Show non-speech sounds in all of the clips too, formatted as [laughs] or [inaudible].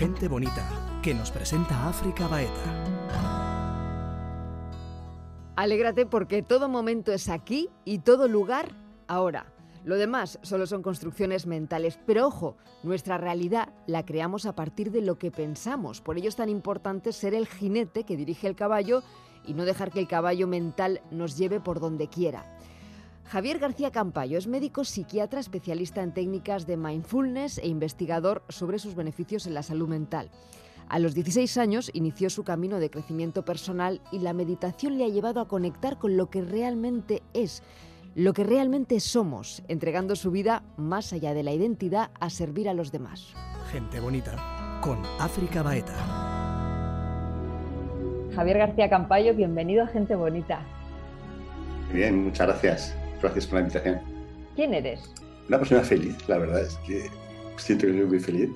Gente Bonita, que nos presenta África Baeta. Alégrate porque todo momento es aquí y todo lugar ahora. Lo demás solo son construcciones mentales, pero ojo, nuestra realidad la creamos a partir de lo que pensamos. Por ello es tan importante ser el jinete que dirige el caballo y no dejar que el caballo mental nos lleve por donde quiera. Javier García Campayo es médico psiquiatra especialista en técnicas de mindfulness e investigador sobre sus beneficios en la salud mental. A los 16 años inició su camino de crecimiento personal y la meditación le ha llevado a conectar con lo que realmente es, lo que realmente somos, entregando su vida más allá de la identidad a servir a los demás. Gente bonita con África Baeta. Javier García Campayo, bienvenido a Gente Bonita. Bien, muchas gracias. Gracias por la invitación. ¿Quién eres? Una persona feliz, la verdad es que siento que soy muy feliz,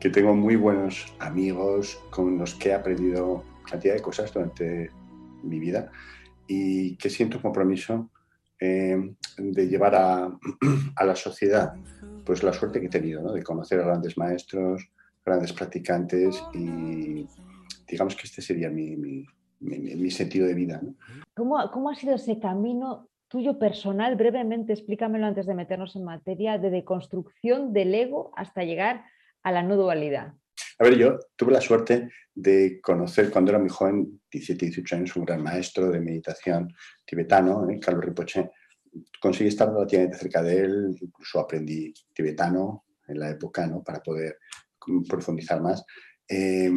que tengo muy buenos amigos con los que he aprendido cantidad de cosas durante mi vida y que siento compromiso eh, de llevar a, [clears throat] a, la sociedad pues la suerte que he tenido, ¿no? de conocer a grandes maestros, grandes practicantes y digamos que este sería mi, mi, mi, mi sentido de vida. ¿no? ¿Cómo, ¿Cómo ha sido ese camino tuyo personal? Brevemente, explícamelo antes de meternos en materia de deconstrucción del ego hasta llegar a la no dualidad. A ver, yo tuve la suerte de conocer cuando era muy joven, 17, 18 años, un gran maestro de meditación tibetano, ¿eh? Carlos Rinpoche. Conseguí estar relativamente cerca de él, incluso aprendí tibetano en la época ¿no? para poder profundizar más. Eh,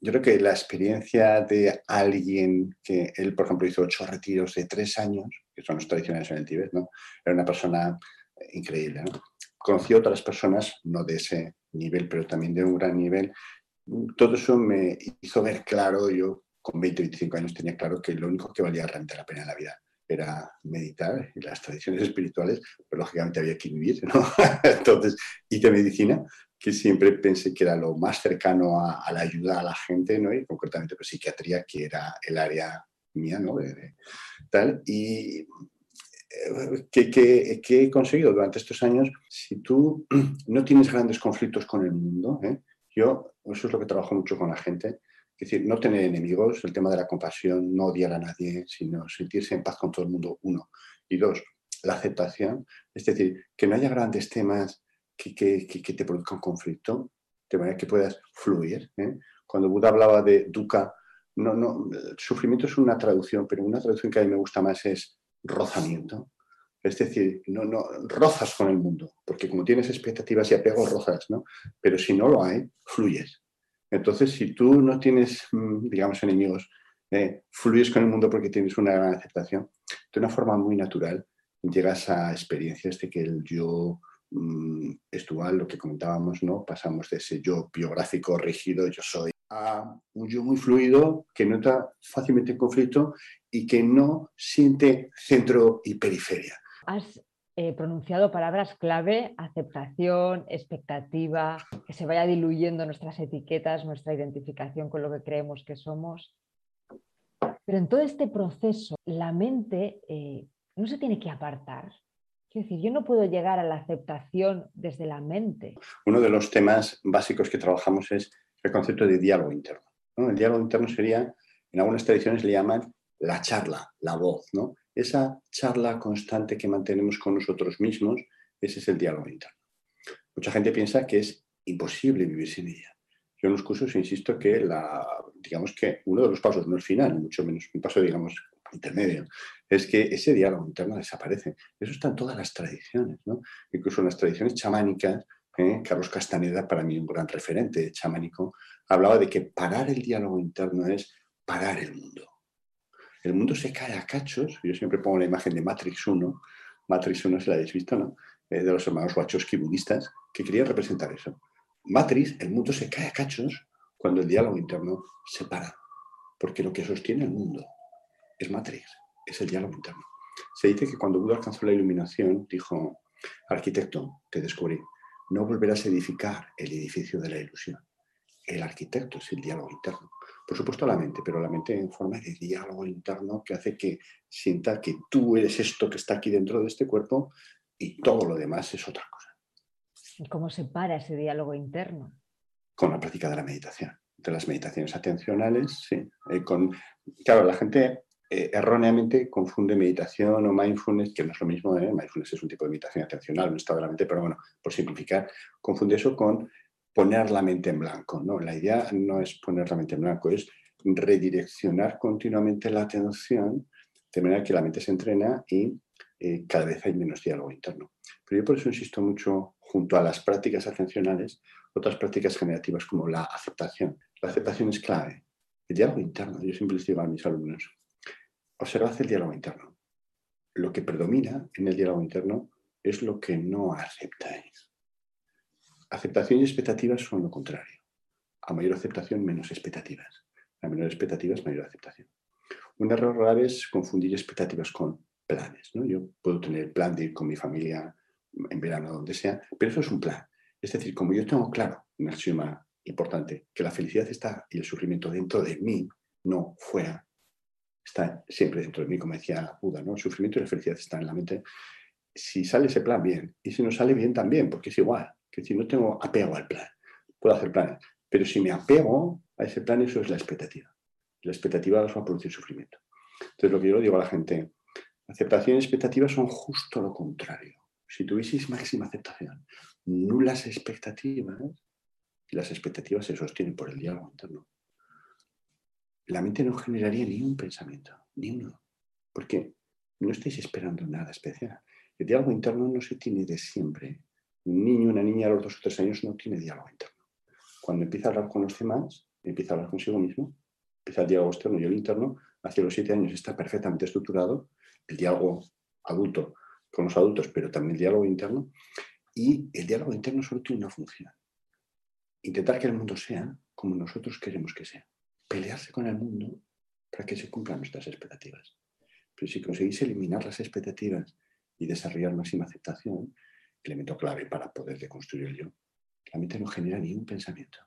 yo creo que la experiencia de alguien que él, por ejemplo, hizo ocho retiros de tres años, que son los tradicionales en el Tíbet, ¿no? era una persona increíble. ¿no? Conocí a otras personas, no de ese nivel, pero también de un gran nivel. Todo eso me hizo ver claro, yo con 20, 25 años tenía claro que lo único que valía realmente la pena en la vida era meditar y las tradiciones espirituales, pero lógicamente había que vivir, ¿no? [laughs] Entonces hice medicina, que siempre pensé que era lo más cercano a, a la ayuda a la gente, ¿no? Y concretamente pues psiquiatría, que era el área mía, ¿no? De, de, tal, y ¿Qué, qué, qué, he conseguido durante estos años? Si tú [clears throat] no tienes grandes conflictos con el mundo, ¿eh? yo, eso es lo que trabajo mucho con la gente, es decir, no tener enemigos, el tema de la compasión, no odiar a nadie, sino sentirse en paz con todo el mundo, uno. Y dos, la aceptación, es decir, que no haya grandes temas que, que, que te conflicto, de manera que puedas fluir. ¿eh? Cuando Buda hablaba de dukkha, no, no, sufrimiento es una traducción, pero una traducción que a mí me gusta más es rozamiento. Es decir, no, no, rozas con el mundo, porque como tienes expectativas y apegos, rozas, ¿no? Pero si no lo hay, fluyes. Entonces, si tú no tienes, digamos, enemigos, eh, fluyes con el mundo porque tienes una gran aceptación, de una forma muy natural llegas a experiencias de que el yo mmm, dual, lo que comentábamos, ¿no? Pasamos de ese yo biográfico rígido, yo soy, a un yo muy fluido que no está fácilmente en conflicto y que no siente centro y periferia. Has eh, pronunciado palabras clave, aceptación, expectativa, que se vaya diluyendo nuestras etiquetas, nuestra identificación con lo que creemos que somos. Pero en todo este proceso, la mente eh, no se tiene que apartar. Quiero decir, yo no puedo llegar a la aceptación desde la mente. Uno de los temas básicos que trabajamos es el concepto de diálogo interno. ¿no? El diálogo interno sería, en algunas tradiciones le llaman la charla, la voz, ¿no? Esa charla constante que mantenemos con nosotros mismos, ese es el diálogo interno. Mucha gente piensa que es imposible vivir sin ella. Yo en los cursos insisto que, la, digamos que uno de los pasos, no el final, mucho menos un paso, digamos, intermedio, es que ese diálogo interno desaparece. Eso está en todas las tradiciones, ¿no? Incluso en las tradiciones chamánicas, ¿eh? Carlos Castaneda, para mí un gran referente chamánico, hablaba de que parar el diálogo interno es parar el mundo el mundo se cae a cachos. Yo siempre pongo la imagen de Matrix 1. Matrix 1 se la habéis visto, ¿no? De los hermanos Wachowski budistas, que querían representar eso. Matrix, el mundo se cae a cachos cuando el diálogo interno se para. Porque lo que sostiene el mundo es Matrix, es el diálogo interno. Se dice que cuando Buda alcanzó la iluminación, dijo, arquitecto, te descubrí, no volverás a edificar el edificio de la ilusión. El arquitecto es el diálogo interno por supuesto la mente, pero la mente en forma de diálogo interno que hace que sienta que tú eres esto que está aquí dentro de este cuerpo y todo lo demás es otra cosa. ¿Y cómo se para ese diálogo interno? con la práctica de la meditación, de las meditaciones atencionales, sí. Eh, con, claro, la gente eh, erróneamente confunde meditación o mindfulness, que no es lo mismo, ¿eh? mindfulness es un tipo de meditación atencional, un estado de la mente, pero bueno, por simplificar, confunde eso con poner la mente en blanco. ¿no? La idea no es poner la mente en blanco, es redireccionar continuamente la atención de manera que la mente se entrena y eh, cada vez hay menos diálogo interno. Pero yo por eso insisto mucho, junto a las prácticas atencionales, otras prácticas generativas como la aceptación. La aceptación es clave. El diálogo interno, yo siempre les digo a mis alumnos, Observad el diálogo interno. Lo que predomina en el diálogo interno es lo que no aceptáis. Aceptación y expectativas son lo contrario. A mayor aceptación, menos expectativas. A menor expectativas, mayor aceptación. Un error grave es confundir expectativas con planes. ¿no? Yo puedo tener el plan de ir con mi familia en verano, donde sea, pero eso es un plan. Es decir, como yo tengo claro, un axioma importante, que la felicidad está y el sufrimiento dentro de mí, no fuera, está siempre dentro de mí, como decía Buda, ¿no? El sufrimiento y la felicidad están en la mente. Si sale ese plan, bien. Y si no sale bien, también, porque es igual. Que si no tengo apego al plan, puedo hacer planes. Pero si me apego a ese plan, eso es la expectativa. La expectativa va a producir sufrimiento. Entonces, lo que yo digo a la gente, aceptación y expectativa son justo lo contrario. Si tuvieseis máxima aceptación, nulas expectativas, y las expectativas se sostienen por el diálogo interno, la mente no generaría ni un pensamiento, ni uno, porque no estáis esperando nada especial. El diálogo interno no se tiene de siempre. Un niño, una niña a los dos o tres años no tiene diálogo interno. Cuando empieza a hablar con los demás, empieza a hablar consigo mismo, empieza el diálogo externo y el interno, hacia los siete años está perfectamente estructurado, el diálogo adulto con los adultos, pero también el diálogo interno, y el diálogo interno solo tiene una función, intentar que el mundo sea como nosotros queremos que sea pelearse con el mundo para que se cumplan nuestras expectativas. Pero si conseguís eliminar las expectativas y desarrollar máxima aceptación, elemento clave para poder deconstruir el yo, la mente no genera ni un pensamiento.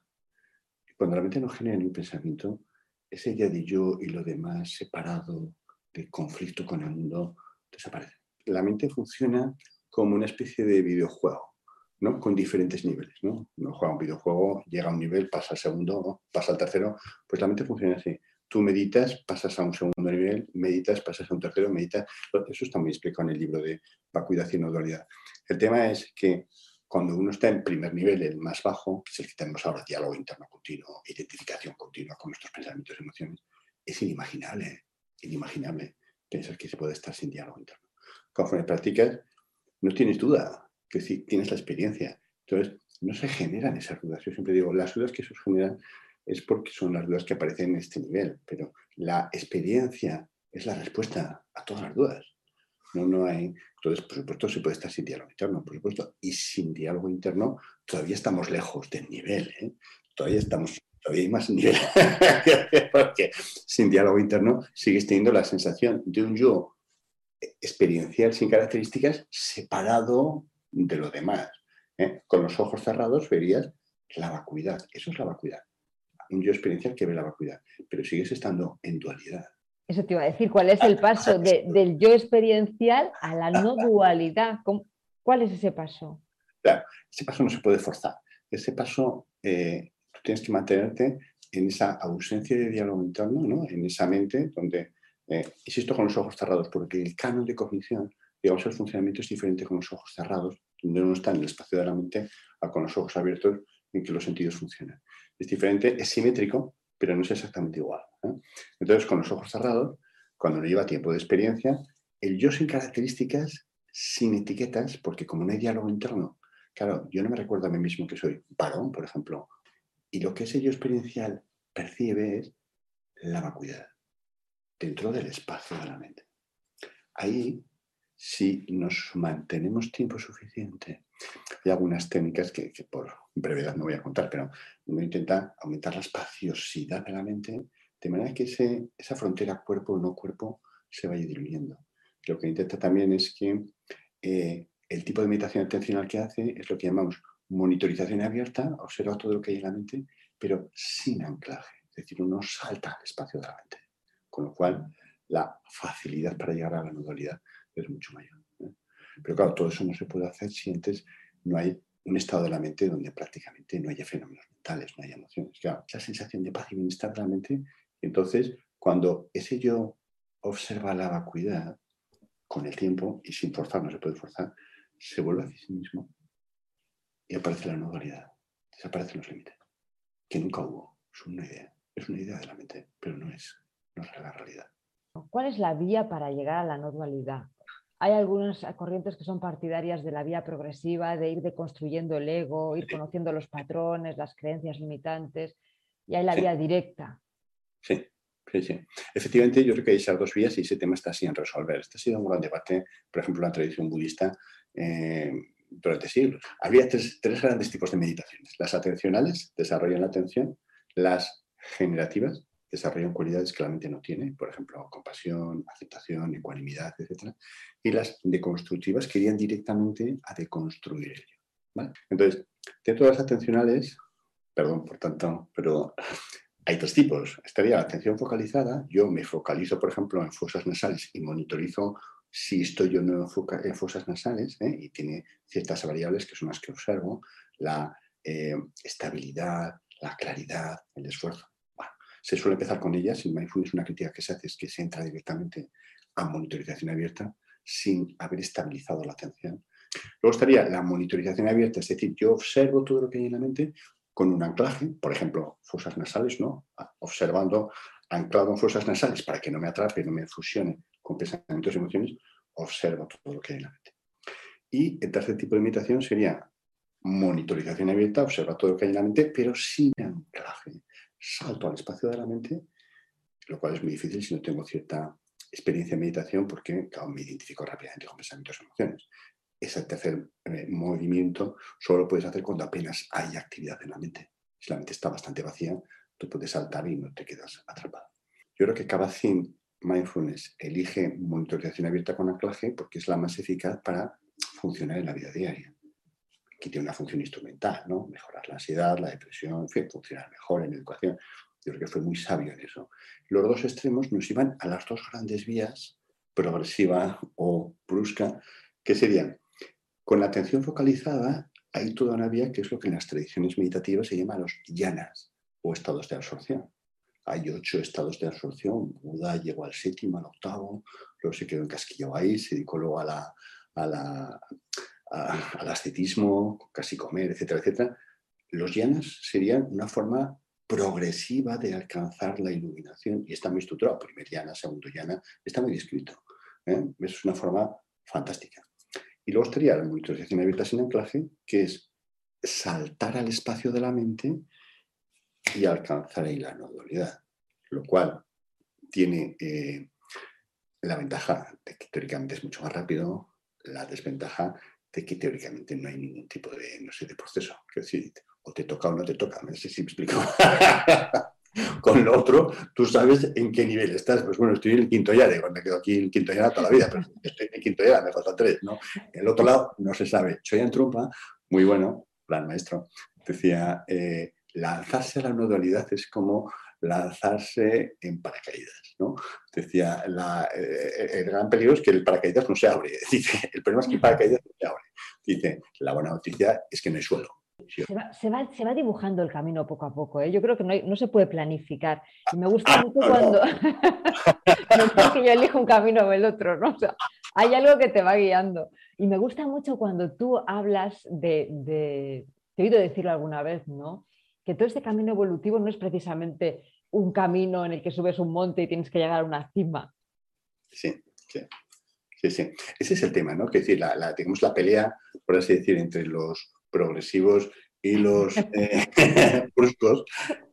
Y cuando la mente no genera ni un pensamiento, ese idea de yo y lo demás separado, de conflicto con el mundo, desaparece. La mente funciona como una especie de videojuego con diferentes niveles. ¿no? Uno juega un videojuego, llega a un nivel, pasa al segundo, pasa al tercero, pues la mente funciona así. Tú meditas, pasas a un segundo nivel, meditas, pasas a un tercero, meditas. Eso está muy explicado en el libro de vacuidad y no dualidad. El tema es que cuando uno está en primer nivel, el más bajo, que es el que tenemos ahora, diálogo interno continuo, identificación continua con nuestros pensamientos y emociones, es inimaginable, inimaginable pensar que se puede estar sin diálogo interno. Conforme practicas, no tienes duda, que si tienes la experiencia. Entonces, no se generan esas dudas. Yo siempre digo, las dudas que se generan es porque son las dudas que aparecen en este nivel, pero la experiencia es la respuesta a todas las dudas. No, no hay. Entonces, por supuesto, se puede estar sin diálogo interno, por supuesto. Y sin diálogo interno todavía estamos lejos del nivel. ¿eh? Todavía estamos, todavía hay más nivel. [laughs] porque sin diálogo interno sigues teniendo la sensación de un yo experiencial sin características separado de lo demás. ¿eh? Con los ojos cerrados verías la vacuidad. Eso es la vacuidad. Un yo experiencial que ve la vacuidad, pero sigues estando en dualidad. Eso te iba a decir, ¿cuál es el paso [laughs] del yo experiencial a la no dualidad? ¿Cuál es ese paso? Claro, ese paso no se puede forzar. Ese paso eh, tú tienes que mantenerte en esa ausencia de diálogo interno, ¿no? en esa mente donde, eh, insisto, con los ojos cerrados, porque el canon de cognición digamos, el funcionamiento es diferente con los ojos cerrados, donde uno está en el espacio de la mente, a con los ojos abiertos, en que los sentidos funcionan. Es diferente, es simétrico, pero no es exactamente igual. Entonces, con los ojos cerrados, cuando uno lleva tiempo de experiencia, el yo sin características, sin etiquetas, porque como no hay diálogo interno, claro, yo no me recuerdo a mí mismo que soy varón, por ejemplo, y lo que ese yo experiencial percibe es la vacuidad dentro del espacio de la mente. Ahí si nos mantenemos tiempo suficiente. Hay algunas técnicas que, por brevedad no voy a contar, pero intenta aumentar la espaciosidad de la mente de manera que esa frontera cuerpo o no cuerpo se vaya diluyendo. Lo que intenta también es que eh, el tipo de meditación atencional que hace es lo que llamamos monitorización abierta, observa todo lo que hay en la mente, pero sin anclaje. Es decir, uno salta al espacio de la mente. Con lo cual, la facilidad para llegar a la nodalidad es mucho mayor. Pero claro, todo eso no se puede hacer si antes no hay un estado de la mente donde prácticamente no haya fenómenos mentales, no haya emociones. Claro, esa sensación de paz y bienestar de la mente. Entonces, cuando ese yo observa la vacuidad con el tiempo y sin forzar, no se puede forzar, se vuelve a sí mismo y aparece la no dualidad, desaparecen los límites, que nunca hubo, es una idea, es una idea de la mente, pero no es, no es la realidad. ¿Cuál es la vía para llegar a la no dualidad? Hay algunas corrientes que son partidarias de la vía progresiva, de ir deconstruyendo el ego, ir conociendo los patrones, las creencias limitantes, y hay la vía directa. Sí, sí, sí. Efectivamente, yo creo que hay esas dos vías y ese tema está sin resolver. Este ha sido un gran debate, por ejemplo, en la tradición budista eh, durante siglos. Había tres, tres grandes tipos de meditaciones. Las atencionales desarrollan la atención, las generativas desarrollan cualidades que la mente no tiene, por ejemplo, compasión, aceptación, ecuanimidad, etc. Y las deconstructivas querían directamente a deconstruir ello. Entonces, dentro de las atencionales, perdón por tanto, pero [laughs] hay tres tipos. Estaría la atención focalizada. Yo me focalizo, por ejemplo, en fosas nasales y monitorizo si estoy yo no en fosas nasales ¿eh? y tiene ciertas variables que son las que observo, la eh, estabilidad, la claridad, el esfuerzo se suele empezar con ellas. En mindfulness una crítica que se hace es que se entra directamente a monitorización abierta sin haber estabilizado la atención. Luego estaría la monitorización abierta, es decir, yo observo todo lo que hay en la mente con un anclaje, por ejemplo, fosas nasales, ¿no? Observando anclado en fosas nasales para que no me atrape, no me fusione con pensamientos y emociones, observo todo lo que hay en la mente. Y el tercer tipo de meditación sería monitorización abierta, observa todo lo que hay en la mente, pero sin anclaje salto al espacio de la mente, lo cual es muy difícil si no tengo cierta experiencia en meditación porque me identifico rápidamente con pensamientos y emociones. Ese tercer eh, movimiento solo lo puedes hacer cuando apenas hay actividad en la mente. Si la mente está bastante vacía, tú puedes saltar y no te quedas atrapado. Yo creo que fin Mindfulness elige monitorización abierta con anclaje porque es la más eficaz para funcionar en la vida diaria tiene una función instrumental, ¿no? Mejorar la ansiedad, la depresión, en fin, funcionar mejor en educación. Yo creo que fue muy sabio en eso. Los dos extremos nos iban a las dos grandes vías, progresiva o brusca, que serían, con la atención focalizada, hay toda una vía que es lo que en las tradiciones meditativas se llama los llanas o estados de absorción. Hay ocho estados de absorción. Buda llegó al séptimo, al octavo, luego se quedó encasquillado ahí, se dedicó luego a la, a la, al ascetismo, casi comer, etcétera, etcétera, los yanas serían una forma progresiva de alcanzar la iluminación y está muy estructurado, primer yana, segundo yana, está muy descrito. ¿eh? Es una forma fantástica. Y luego estaría la monitorización abierta sin anclaje, que es saltar al espacio de la mente y alcanzar ahí la no dualidad, lo cual tiene eh, la ventaja de que teóricamente es mucho más rápido, la desventaja que teóricamente no hay ningún tipo de, no sé, de proceso. Que decir, o te toca o no te toca, no sé si me explico. [laughs] Con lo otro, tú sabes en qué nivel estás. Pues bueno, estoy en el quinto ya, me quedo aquí en el quinto ya toda la vida, pero estoy en el quinto ya, me faltan tres, ¿no? El otro lado no se sabe. Soy en muy bueno, plan maestro, decía, eh, lanzarse a la no dualidad es como lanzarse en paracaídas. ¿no? Decía, eh, el gran peligro es que el paracaídas no se abre. [laughs] Dice, el problema es que el paracaídas no se abre. Dice, la buena noticia es que no hay suelo. Se va, se va, dibujando el camino poco a poco. ¿eh? Yo creo que no, no, se puede planificar. Y me gusta mucho cuando. [laughs] no es que yo elijo un camino o el otro, ¿no? hay algo que te va guiando. Y me gusta mucho cuando tú hablas de, de. Te he oído decirlo alguna vez, ¿no? Que todo este camino evolutivo no es precisamente un camino en el que subes un monte y tienes que llegar a una cima. Sí, sí. Sí, sí. Ese es el tema, ¿no? Que decir, la, la, digamos, la pelea, por así decir, entre los progresivos y los [laughs] eh, [laughs] bruscos,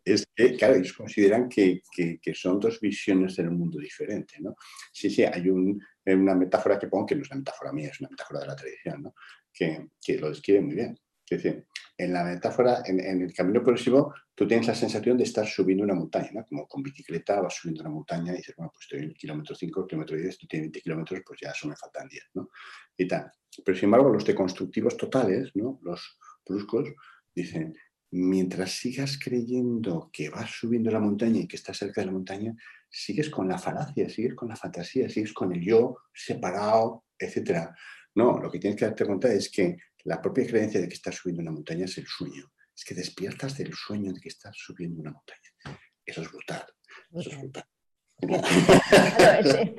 es que, claro, ellos consideran que, que, que, son dos visiones del mundo diferente, ¿no? Sí, sí, hay un, una metáfora que pongo, que no es una metáfora mía, es una metáfora de la tradición, ¿no? Que, que lo describe muy bien. Es decir, en la metáfora, en, el camino progresivo, tú tienes la sensación de estar subiendo una montaña. Como con bicicleta vas subiendo una montaña y dices, bueno, pues estoy en el kilómetro 5, kilómetro 10, tú tienes 20 kilómetros, pues ya eso me faltan 10, ¿no? Y tal. Pero sin embargo, los deconstructivos totales, ¿no? Los bruscos, dicen, mientras sigas creyendo que vas subiendo la montaña y que estás cerca de la montaña, sigues con la falacia, sigues con la fantasía, sigues con el yo separado, etc. No, lo que tienes que darte cuenta es que la propia creencia de que estás subiendo una montaña es el sueño. Es que despiertas del sueño de que estás subiendo una montaña. Eso es brutal. Eso es brutal.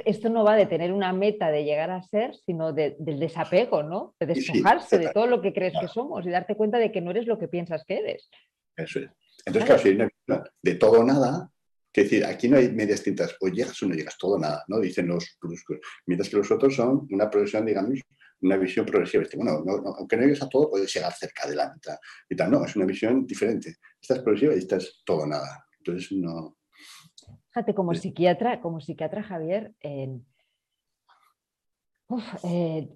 esto no va de tener una meta de llegar a ser, sino del desapego, ¿no? De despojarse de todo lo que crees que somos y darte cuenta de que no eres lo que piensas que eres. Eso es. Entonces, claro, si hay una de todo o nada, que decir, aquí no hay medias tintas, o llegas o no llegas, todo o nada, ¿no? Dicen los bruscos. Mientras que los otros son una progresión, digamos, una visión progresiva. Bueno, aunque no llegues a todo, puedes llegar cerca de la mitad y tal. No, es una visión diferente. Esta es progresiva y esta es todo nada. Entonces, no, Fíjate, como psiquiatra, como psiquiatra Javier, eh,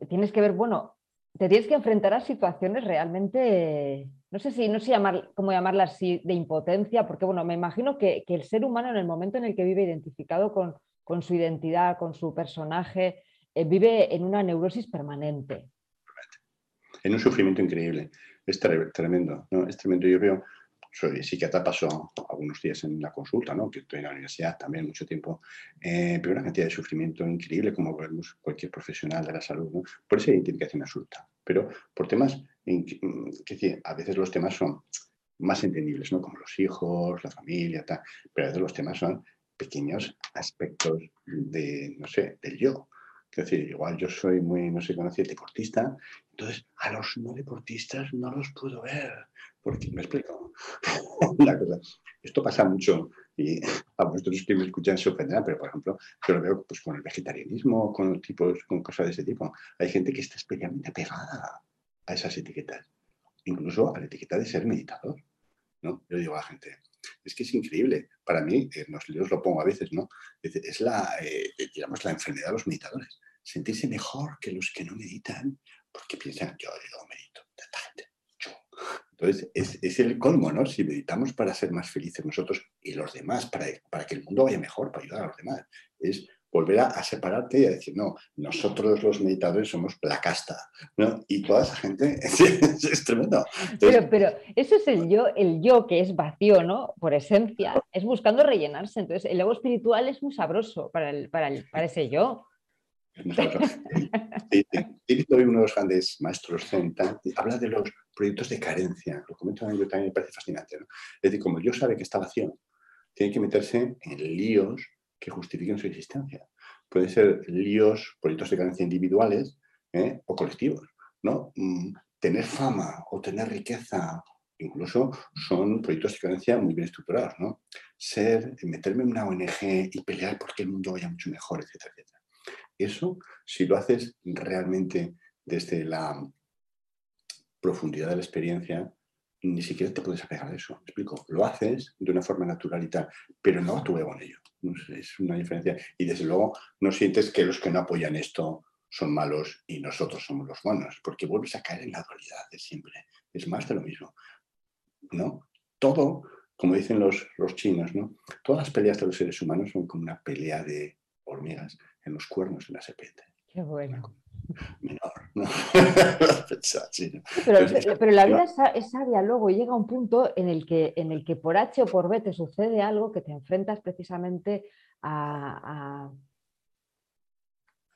tienes que ver, bueno, te tienes que enfrentar a situaciones realmente, no sé si, no sé llamar, cómo llamarlas así, de impotencia, porque bueno, me imagino que, el ser humano en el momento en el que vive identificado con, su identidad, con su personaje, eh, vive en una neurosis permanente. En un sufrimiento increíble. Es tremendo, ¿no? Es tremendo. Yo veo soy psiquiatra, paso algunos días en la consulta, ¿no? que estoy en la universidad también mucho tiempo, eh, pero una cantidad de sufrimiento increíble como vemos cualquier profesional de la salud, por esa identificación absoluta, pero por temas, que, a veces los temas son más entendibles, ¿no? como los hijos, la familia, tal, pero a veces los temas son pequeños aspectos de, no sé, del yo. Es decir, igual yo soy muy, no sé, conocido deportista, entonces a los no deportistas no los puedo ver, porque me explico. [laughs] Esto pasa mucho y a vosotros que me escuchan se ofenderán, pero por ejemplo, yo lo veo pues, con el vegetarianismo, con, tipos, con cosas de ese tipo. Hay gente que está especialmente pegada a esas etiquetas, incluso a la etiqueta de ser meditador. ¿no? Yo digo a la gente, es que es increíble. Para mí, en los libros lo pongo a veces, ¿no? Es la, eh, la enfermedad de los meditadores. Sentirse mejor que los que no meditan porque piensan, yo, yo medito, entonces, es, el colmo, ¿no? Si meditamos para ser más felices nosotros y los demás, para, para que el mundo vaya mejor, para ayudar a los demás, es volver a, separarte y a decir, no, nosotros los meditadores somos la casta, ¿no? Y toda esa gente [laughs] es, tremendo. pero, pero eso es el yo, el yo que es vacío, ¿no? Por esencia, es buscando rellenarse. Entonces, el ego espiritual es muy sabroso para, el, para, el, para ese yo. [laughs] Uno de los grandes maestros zen, habla de los proyectos de carencia. Lo comento yo también, me parece fascinante. ¿no? Es decir, como Dios sabe que está vacío, tiene que meterse en líos que justifiquen su existencia. Pueden ser líos, proyectos de carencia individuales ¿eh? o colectivos. ¿no? Mm, tener fama o tener riqueza incluso son proyectos de carencia muy bien estructurados, ¿no? Ser, meterme en una ONG y pelear porque el mundo vaya mucho mejor, etcétera, etcétera. Eso, si lo haces realmente desde la profundidad de la experiencia, ni siquiera te puedes apegar a eso. ¿Me explico? Lo haces de una forma natural y tal, pero no ego en ello. es una diferencia. Y desde luego no sientes que los que no apoyan esto son malos y nosotros somos los buenos, porque vuelves a caer en la dualidad de siempre. Es más de lo mismo. ¿No? Todo, como dicen los, los chinos, ¿no? Todas las peleas de los seres humanos son como una pelea de hormigas en los cuernos de la serpiente. Qué bueno. Menor, ¿no? [laughs] pero, la vida es, sabia luego, llega un punto en el, que, en el que por H o por B te sucede algo que te enfrentas precisamente a,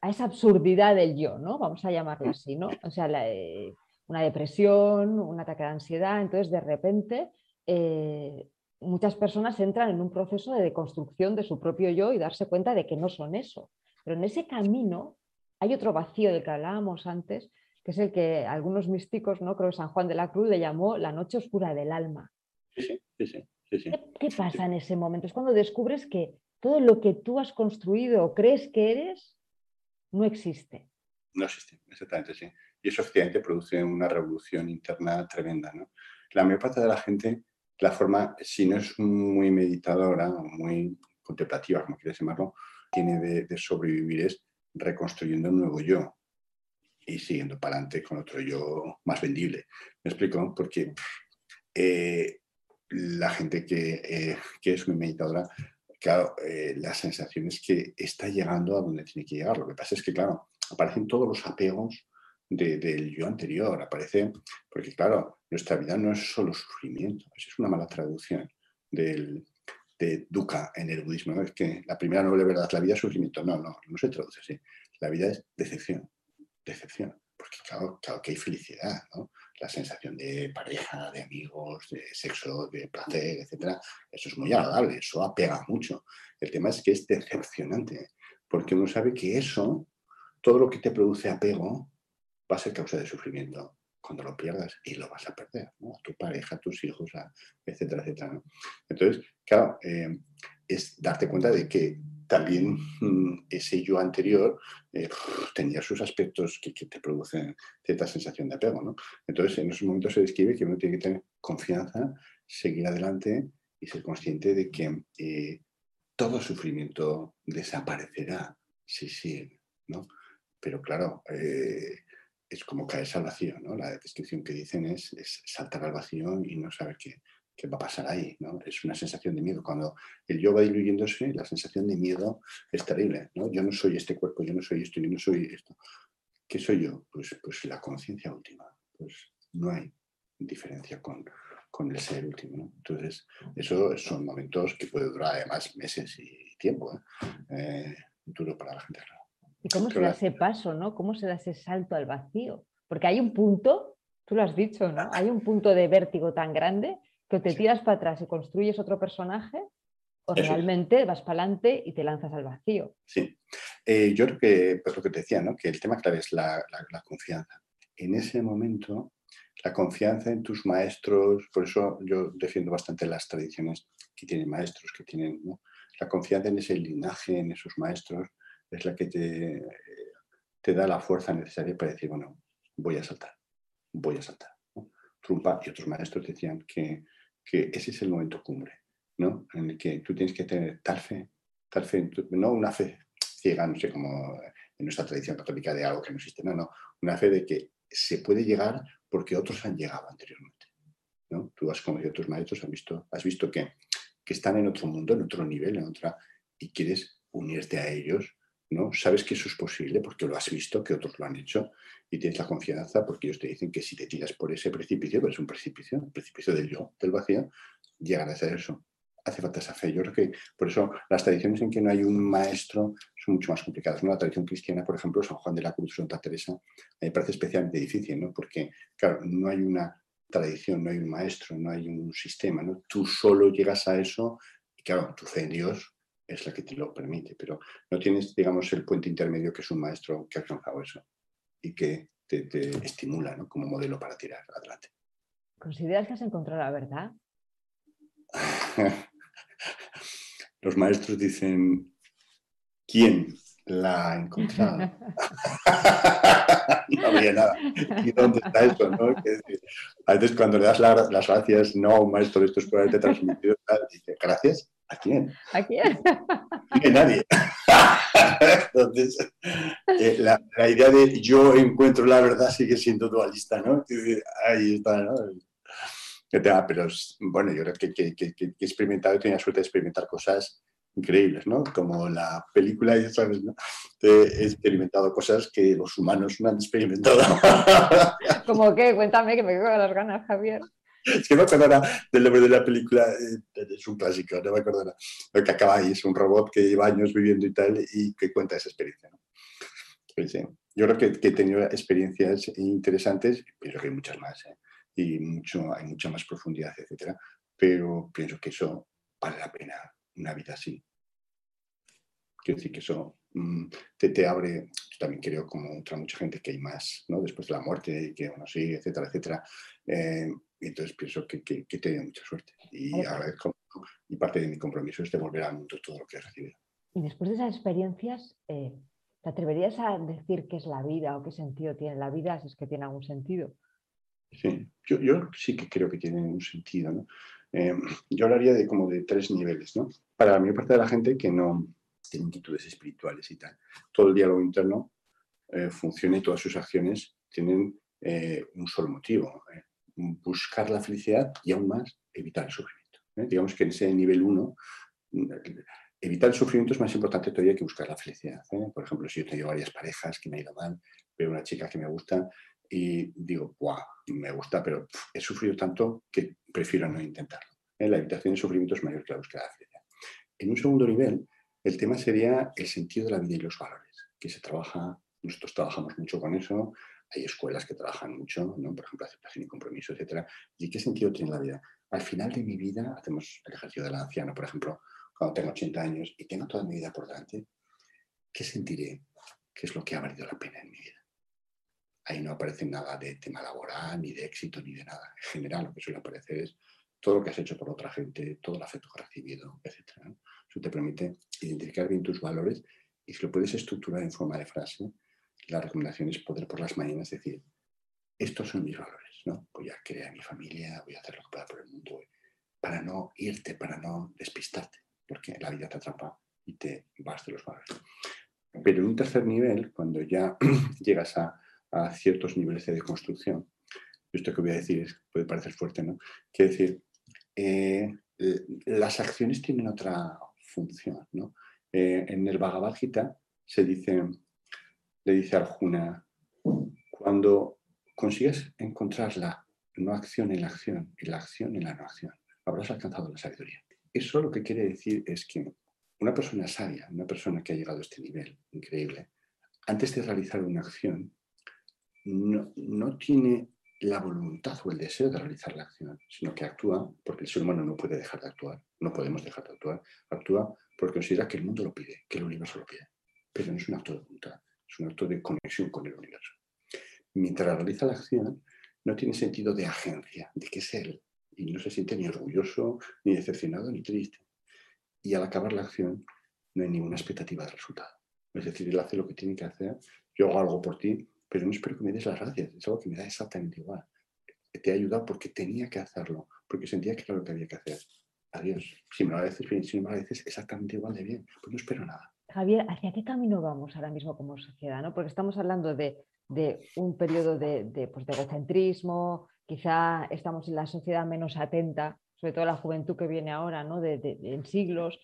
a, esa absurdidad del yo, ¿no? Vamos a llamarlo así, ¿no? O sea, eh, una depresión, un ataque de ansiedad, entonces de repente eh, muchas personas entran en un proceso de deconstrucción de su propio yo y darse cuenta de que no son eso. Pero en ese camino hay otro vacío del que hablábamos antes, que es el que algunos místicos, ¿no? creo que San Juan de la Cruz le llamó la noche oscura del alma. Sí, sí, sí, ¿Qué, pasa en ese momento? Es cuando descubres que todo lo que tú has construido o crees que eres no existe. No existe, exactamente, sí. Y eso efectivamente produce una revolución interna tremenda. ¿no? La mayor parte de la gente, la forma, si no es muy meditadora o muy contemplativa, como quieres llamarlo, tiene de, sobrevivir es reconstruyendo un nuevo yo y siguiendo para adelante con otro yo más vendible. ¿Me explico? Porque eh, la gente que, eh, que, es muy meditadora, claro, eh, la sensación es que está llegando a donde tiene que llegar. Lo que pasa es que, claro, aparecen todos los apegos del yo anterior, aparece, porque claro, nuestra vida no es solo sufrimiento, es una mala traducción del, de dukkha en el budismo. ¿no? Es que la primera noble verdad, la vida es sufrimiento. No, no, no se traduce así. La vida es decepción, decepción. porque claro, claro que hay felicidad, ¿no? La sensación de pareja, de amigos, de sexo, de placer, etcétera, eso es muy agradable, eso apega mucho. El tema es que es decepcionante, porque uno sabe que eso, todo lo que te produce apego, va a ser causa de sufrimiento cuando lo pierdas y lo vas a perder, ¿no? tu pareja, tus hijos, etcétera, etcétera. Entonces, claro, eh, es darte cuenta de que también mm, ese yo anterior eh, tenía sus aspectos que, te producen cierta sensación de apego. ¿no? Entonces, en esos momentos se describe que uno tiene que tener confianza, seguir adelante y ser consciente de que eh, todo sufrimiento desaparecerá si sigue. ¿no? Pero claro, es como caerse al vacío, ¿no? La descripción que dicen es, saltar al vacío y no saber qué, qué, va a pasar ahí, ¿no? Es una sensación de miedo. Cuando el yo va diluyéndose, la sensación de miedo es terrible, ¿no? Yo no soy este cuerpo, yo no soy esto, yo no soy esto. ¿Qué soy yo? Pues, pues la conciencia última. Pues no hay diferencia con, con el ser último, ¿no? Entonces, eso son momentos que pueden durar además meses y tiempo, ¿eh? eh duro para la gente, ¿Y cómo se da ese paso, no? ¿Cómo se da ese salto al vacío? Porque hay un punto, tú lo has dicho, ¿no? Hay un punto de vértigo tan grande que te tiras para atrás y construyes otro personaje o realmente vas para adelante y te lanzas al vacío. Sí. Eh, yo creo que, pues lo que te decía, ¿no? Que el tema clave es la, confianza. En ese momento, la confianza en tus maestros, por eso yo defiendo bastante las tradiciones que tienen maestros, que tienen la confianza en ese linaje, en esos maestros, es la que te, te da la fuerza necesaria para decir, bueno, voy a saltar, voy a saltar. Trumpa y otros maestros decían que, que, ese es el momento cumbre, ¿no? En el que tú tienes que tener tal fe, tal fe, no una fe ciega, no sé, como en nuestra tradición católica de algo que no existe, no, no, una fe de que se puede llegar porque otros han llegado anteriormente. ¿no? Tú has conocido a tus maestros, has visto, has visto que, que están en otro mundo, en otro nivel, en otra, y quieres unirte a ellos ¿no? Sabes que eso es posible porque lo has visto, que otros lo han hecho y tienes la confianza porque ellos te dicen que si te tiras por ese precipicio, pero es un precipicio, el precipicio del yo, del vacío, llegarás a eso. Hace falta esa fe. Yo creo que por eso las tradiciones en que no hay un maestro son mucho más complicadas. ¿no? La tradición cristiana, por ejemplo, San Juan de la Cruz, Santa Teresa, me parece especialmente difícil, ¿no? porque, claro, no hay una tradición, no hay un maestro, no hay un sistema. ¿no? Tú solo llegas a eso y, claro, tu fe en Dios es la que te lo permite, pero no tienes, digamos, el puente intermedio que es un maestro que ha alcanzado eso y que te, estimula ¿no? como modelo para tirar adelante. ¿Consideras que has encontrado la verdad? [laughs] Los maestros dicen, ¿quién la ha encontrado? [laughs] no había nada. ¿Y dónde está eso? ¿no? a veces cuando le das las gracias, no, maestro, esto es por haberte transmitido, dice, gracias. ¿A quién? ¿A quién? A nadie. [laughs] Entonces, eh, la, idea de yo encuentro la verdad sigue siendo dualista, ¿no? Ahí está, ¿no? Pero bueno, yo creo que, que, que, que he experimentado, he tenido la suerte de experimentar cosas increíbles, ¿no? Como la película, ya sabes, ¿no? He experimentado cosas que los humanos no han experimentado. [laughs] ¿Cómo qué? Cuéntame, que me quedo con las ganas, Javier. Es que no me acuerdo del nombre de la película, eh, es un clásico, no me acuerdo. Lo que acaba ahí es un robot que lleva años viviendo y tal y que cuenta esa experiencia. Yo creo que, he tenido experiencias interesantes, pero que hay muchas más, ¿eh? y mucho, hay mucha más profundidad, etcétera. Pero pienso que eso vale la pena una vida así. Quiero decir que eso te, te, abre, yo también creo, como otra mucha gente, que hay más, ¿no? Después de la muerte, y que, bueno, sí, etcétera, etcétera. Eh, entonces pienso que, que, que he tenido mucha suerte. Y agradezco, y parte de mi compromiso es devolver al mundo todo lo que he recibido. Y después de esas experiencias, eh, ¿te atreverías a decir qué es la vida o qué sentido tiene la vida, si es que tiene algún sentido? Sí, yo, yo sí que creo que tiene un sentido, ¿no? Eh, yo hablaría de como de tres niveles, ¿no? Para la mayor parte de la gente que no tiene inquietudes espirituales y tal, todo el diálogo interno eh, funciona y todas sus acciones tienen eh, un solo motivo, buscar la felicidad y aún más evitar el sufrimiento. Digamos que en ese nivel uno, evitar el sufrimiento es más importante todavía que buscar la felicidad. Por ejemplo, si yo tengo varias parejas que me ha ido mal, veo una chica que me gusta, y digo, ¡guau! Me gusta, pero he sufrido tanto que prefiero no intentarlo. ¿eh? La evitación de sufrimiento es mayor que la búsqueda de felicidad. En un segundo nivel, el tema sería el sentido de la vida y los valores, que se trabaja, nosotros trabajamos mucho con eso, hay escuelas que trabajan mucho, ¿no? por ejemplo, aceptación y compromiso, etc. ¿Y qué sentido tiene la vida? Al final de mi vida, hacemos el ejercicio del anciano, por ejemplo, cuando tengo 80 años y tengo toda mi vida por delante, ¿qué sentiré? ¿Qué es lo que ha valido la pena en mi vida? Ahí no aparece nada de tema laboral, ni de éxito, ni de nada. En general, lo que suele aparecer es todo lo que has hecho por otra gente, todo el afecto que has recibido, etc. Eso te permite identificar bien tus valores y si lo puedes estructurar en forma de frase, la recomendación es poder por las mañanas decir, estos son mis valores, ¿no? Voy a crear mi familia, voy a hacer lo que pueda por el mundo, para no irte, para no despistarte, porque la vida te atrapa y te vas de los valores. Pero en un tercer nivel, cuando ya [clears throat] llegas a, ciertos niveles de construcción, esto que voy a decir puede parecer fuerte, ¿no? Quiere decir, eh, las acciones tienen otra función, ¿no? Eh, en el Bhagavad Gita se dice, le dice Arjuna, cuando consigues encontrar la no acción en la acción y la acción en la no acción, habrás alcanzado la sabiduría. Eso lo que quiere decir es que una persona sabia, una persona que ha llegado a este nivel increíble, antes de realizar una acción, no, no tiene la voluntad o el deseo de realizar la acción, sino que actúa porque el ser humano no puede dejar de actuar, no podemos dejar de actuar, actúa porque considera que el mundo lo pide, que el universo lo pide. Pero no es un acto de voluntad, es un acto de conexión con el universo. Mientras realiza la acción, no tiene sentido de agencia, de que es él, y no se siente ni orgulloso, ni decepcionado, ni triste. Y al acabar la acción, no hay ninguna expectativa de resultado. Es decir, él hace lo que tiene que hacer, yo hago algo por ti, pero no espero que me des las gracias, es algo que me da exactamente igual. Te ha ayudado porque tenía que hacerlo, porque sentía que era lo que había que hacer. Adiós. Si me lo agradeces bien, si me lo agradeces exactamente igual de bien, pues no espero nada. Javier, ¿hacia qué camino vamos ahora mismo como sociedad? ¿no? Porque estamos hablando de, un periodo de, pues de, egocentrismo, quizá estamos en la sociedad menos atenta, sobre todo la juventud que viene ahora, ¿no? de, en siglos.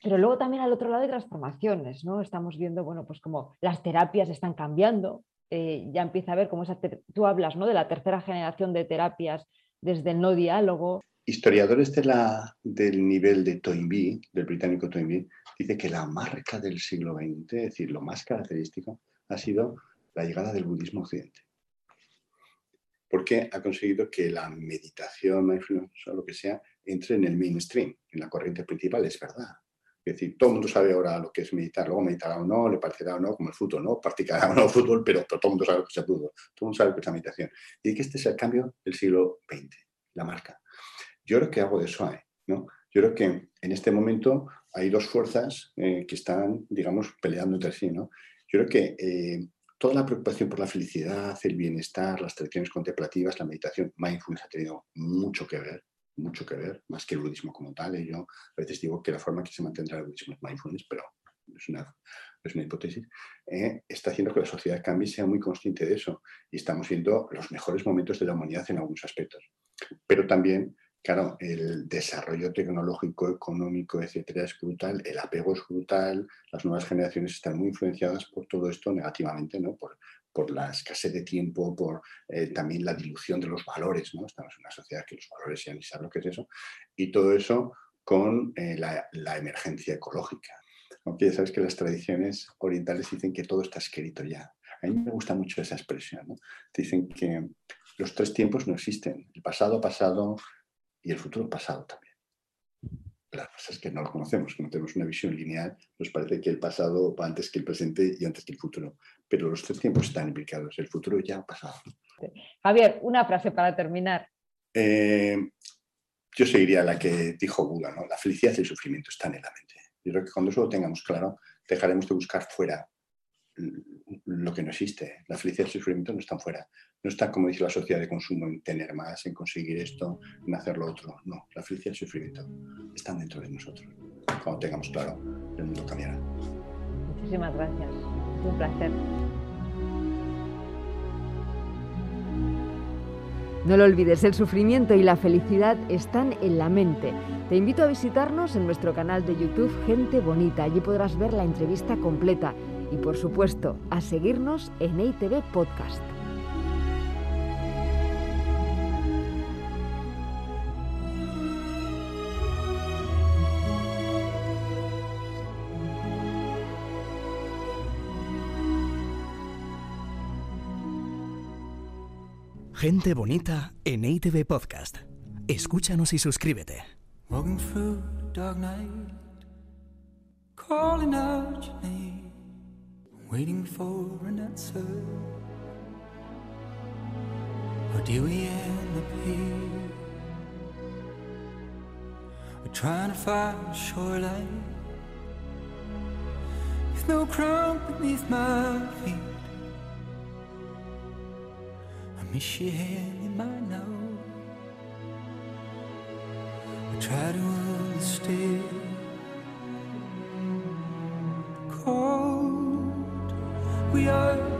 Pero luego también al otro lado hay transformaciones, ¿no? Estamos viendo, bueno, pues como las terapias están cambiando, eh, ya empieza a ver cómo esa tú hablas, ¿no? De la tercera generación de terapias desde el no diálogo, Historiadores del nivel de Toynbee, del británico Toynbee, dice que la marca del siglo XX, es decir, lo más característico, ha sido la llegada del budismo Occidente. Porque ha conseguido que la meditación, o lo que sea, entre en el mainstream, en la corriente principal, es verdad. Es decir, todo el mundo sabe ahora lo que es meditar, luego meditará o no, le parecerá o no, como el fútbol, ¿no? Practicará [laughs] o no fútbol, pero, todo el mundo sabe lo que es el fútbol, todo el mundo sabe lo que es la meditación. Y que este es el cambio del siglo XX, la marca. Yo creo que hago de eso ¿no? Yo creo que en este momento hay dos fuerzas eh, que están, digamos, peleando entre sí, ¿no? Yo creo que eh, toda la preocupación por la felicidad, el bienestar, las tradiciones contemplativas, la meditación, mindfulness ha tenido mucho que ver, mucho que ver, más que el budismo como tal. Y yo a veces digo que la forma que se mantendrá el budismo es mindfulness, pero es una, es una hipótesis, eh, está haciendo que la sociedad cambie y sea muy consciente de eso. Y estamos viendo los mejores momentos de la humanidad en algunos aspectos. Pero también Claro, el desarrollo tecnológico, económico, etcétera, es brutal, el apego es brutal, las nuevas generaciones están muy influenciadas por todo esto negativamente, ¿no? Por, por la escasez de tiempo, por eh, también la dilución de los valores, ¿no? Estamos en una sociedad que los valores ya ni saben lo que es eso, y todo eso con eh, la, la, emergencia ecológica. Aunque ya sabes que las tradiciones orientales dicen que todo está escrito ya. A mí me gusta mucho esa expresión, ¿no? Dicen que los tres tiempos no existen, el pasado, pasado, y el futuro pasado también. La cosa es que no lo conocemos, que no tenemos una visión lineal, nos parece que el pasado va antes que el presente y antes que el futuro, pero los tres tiempos están implicados, el futuro ya ha pasado. Javier, una frase para terminar. Eh, yo seguiría la que dijo Buda, ¿no? la felicidad y el sufrimiento están en la mente. Yo creo que cuando eso lo tengamos claro, dejaremos de buscar fuera lo que no existe. La felicidad y el sufrimiento no están fuera. No está, como dice la sociedad de consumo, en tener más, en conseguir esto, en hacer lo otro. No, la felicidad y el sufrimiento están dentro de nosotros. Cuando tengamos claro, el mundo cambiará. Muchísimas gracias. Un placer. No lo olvides, el sufrimiento y la felicidad están en la mente. Te invito a visitarnos en nuestro canal de YouTube Gente Bonita. Allí podrás ver la entrevista completa y por supuesto a seguirnos en EITV Podcast. Gente bonita en ITV Podcast. Escúchanos y suscríbete. Walking through the dark night, calling out your name, waiting for an answer. Or do we end up here? We're trying to find a shoreline with no crown beneath my feet. I miss your hand in mine now. I try to understand we are,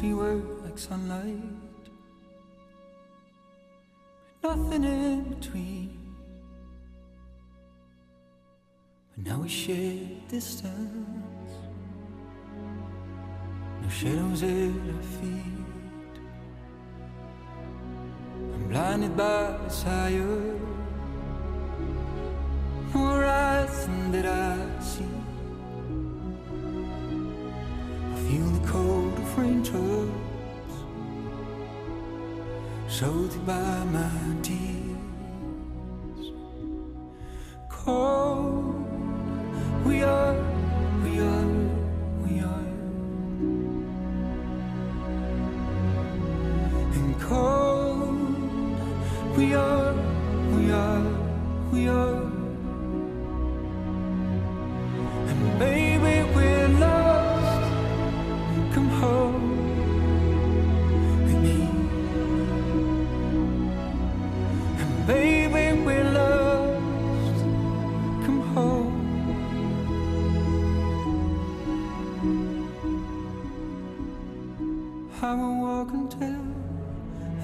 We were like sunlight, nothing in between. But now we share distance, no shadows at our feet. I'm blinded by desire, no horizon that I see. I feel the cold of raindrops 手提把马蹄。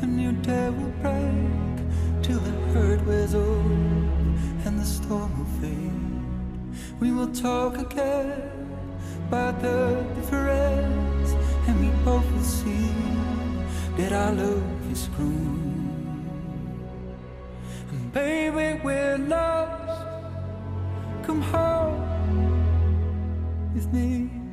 A new day will break, till the hurt wears off and the storm will fade. We will talk again about the difference, and we both will see that our love is grown. And baby, we're lost. Come home with me.